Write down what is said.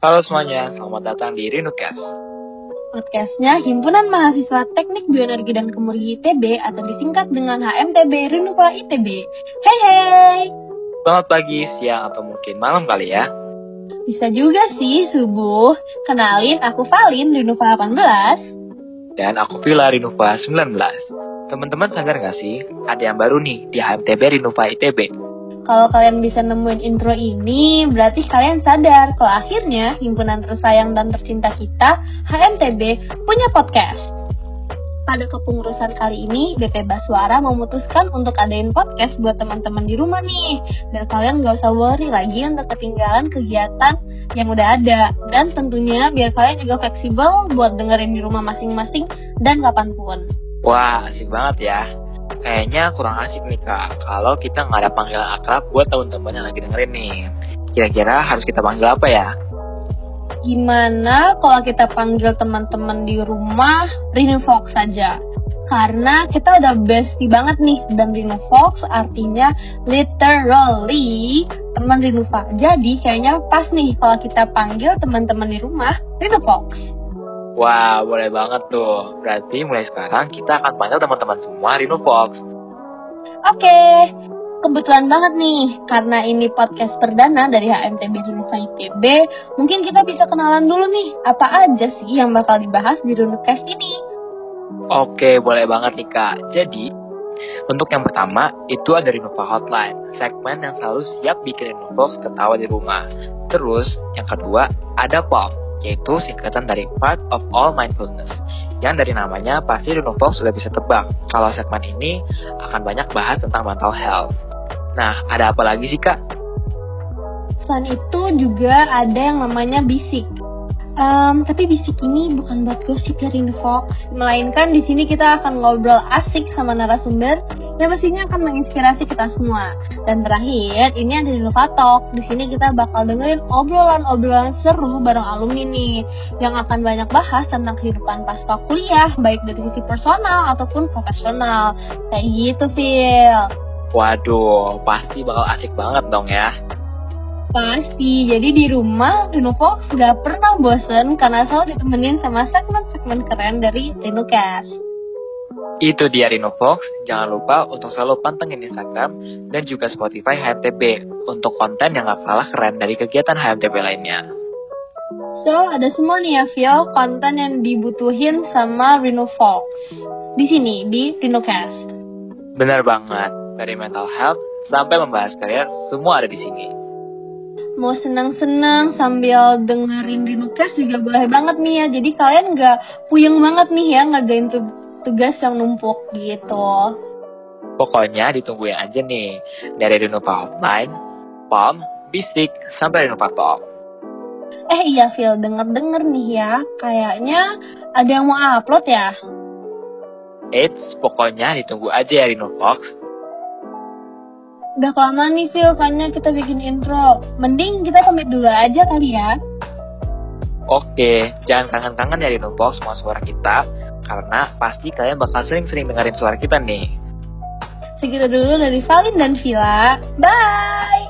Halo semuanya, selamat datang di Rinukes. Podcastnya Himpunan Mahasiswa Teknik Bioenergi dan Kemurgi ITB atau disingkat dengan HMTB Rinuva ITB. Hey hey! Selamat pagi, siang, atau mungkin malam kali ya. Bisa juga sih subuh. Kenalin, aku Valin Rinuva 18. Dan aku Vila Rinuva 19. Teman-teman sadar gak sih, ada yang baru nih di HMTB Rinuva ITB. Kalau kalian bisa nemuin intro ini, berarti kalian sadar kalau akhirnya himpunan tersayang dan tercinta kita, HMTB, punya podcast. Pada kepengurusan kali ini, BP Baswara memutuskan untuk adain podcast buat teman-teman di rumah nih. Biar kalian gak usah worry lagi untuk ketinggalan kegiatan yang udah ada. Dan tentunya biar kalian juga fleksibel buat dengerin di rumah masing-masing dan kapan pun. Wah, asik banget ya. Kayaknya kurang asik nih kak, kalau kita nggak ada panggilan akrab buat teman-teman yang lagi dengerin nih. Kira-kira harus kita panggil apa ya? Gimana kalau kita panggil teman-teman di rumah Rino Fox saja? Karena kita udah bestie banget nih dan Rino Fox artinya literally teman Rinuva. Jadi kayaknya pas nih kalau kita panggil teman-teman di rumah Rino Fox. Wah, boleh banget tuh. Berarti mulai sekarang kita akan panggil teman-teman semua Rino Fox. Oke, kebetulan banget nih, karena ini podcast perdana dari HMTB Rinova ITB, mungkin kita bisa kenalan dulu nih, apa aja sih yang bakal dibahas di Runecast ini. Oke, boleh banget nih Kak. Jadi, untuk yang pertama, itu ada Rinova Hotline, segmen yang selalu siap bikin Fox ketawa di rumah. Terus, yang kedua, ada POM, yaitu singkatan dari Part of All Mindfulness, yang dari namanya pasti Fox sudah bisa tebak kalau segmen ini akan banyak bahas tentang mental health. Nah, ada apa lagi sih kak? Selain itu juga ada yang namanya bisik, Um, tapi bisik ini bukan buat gosip dari The Fox, melainkan di sini kita akan ngobrol asik sama narasumber yang pastinya akan menginspirasi kita semua. Dan terakhir, ini ada di Talk. Di sini kita bakal dengerin obrolan-obrolan seru bareng alumni nih, yang akan banyak bahas tentang kehidupan pasca kuliah, baik dari sisi personal ataupun profesional. Kayak gitu, Phil. Waduh, pasti bakal asik banget dong ya. Pasti, jadi di rumah Fox gak pernah bosen karena selalu ditemenin sama segmen-segmen keren dari RinoCast. Itu dia Fox, jangan lupa untuk selalu pantengin Instagram dan juga Spotify HMTB untuk konten yang gak kalah keren dari kegiatan HMTB lainnya. So, ada semua nih ya, Phil, konten yang dibutuhin sama Fox. Di sini, di RinoCast. Benar banget, dari mental health sampai membahas karir, semua ada di sini mau senang-senang sambil dengerin Rinukes juga boleh banget nih ya. Jadi kalian nggak puyeng banget nih ya ngerjain tugas yang numpuk gitu. Pokoknya ditungguin aja nih dari Renova Offline, POM, Bisik, sampai Renova Talk. Eh iya Phil, denger-denger nih ya, kayaknya ada yang mau upload ya? Eits, pokoknya ditunggu aja ya Rinovox Udah kelamaan nih Phil, kayaknya kita bikin intro. Mending kita pamit dulu aja kali ya. Oke, jangan kangen-kangen ya Rinobox sama suara kita, karena pasti kalian bakal sering-sering dengerin suara kita nih. Segitu dulu dari Valin dan Vila. Bye!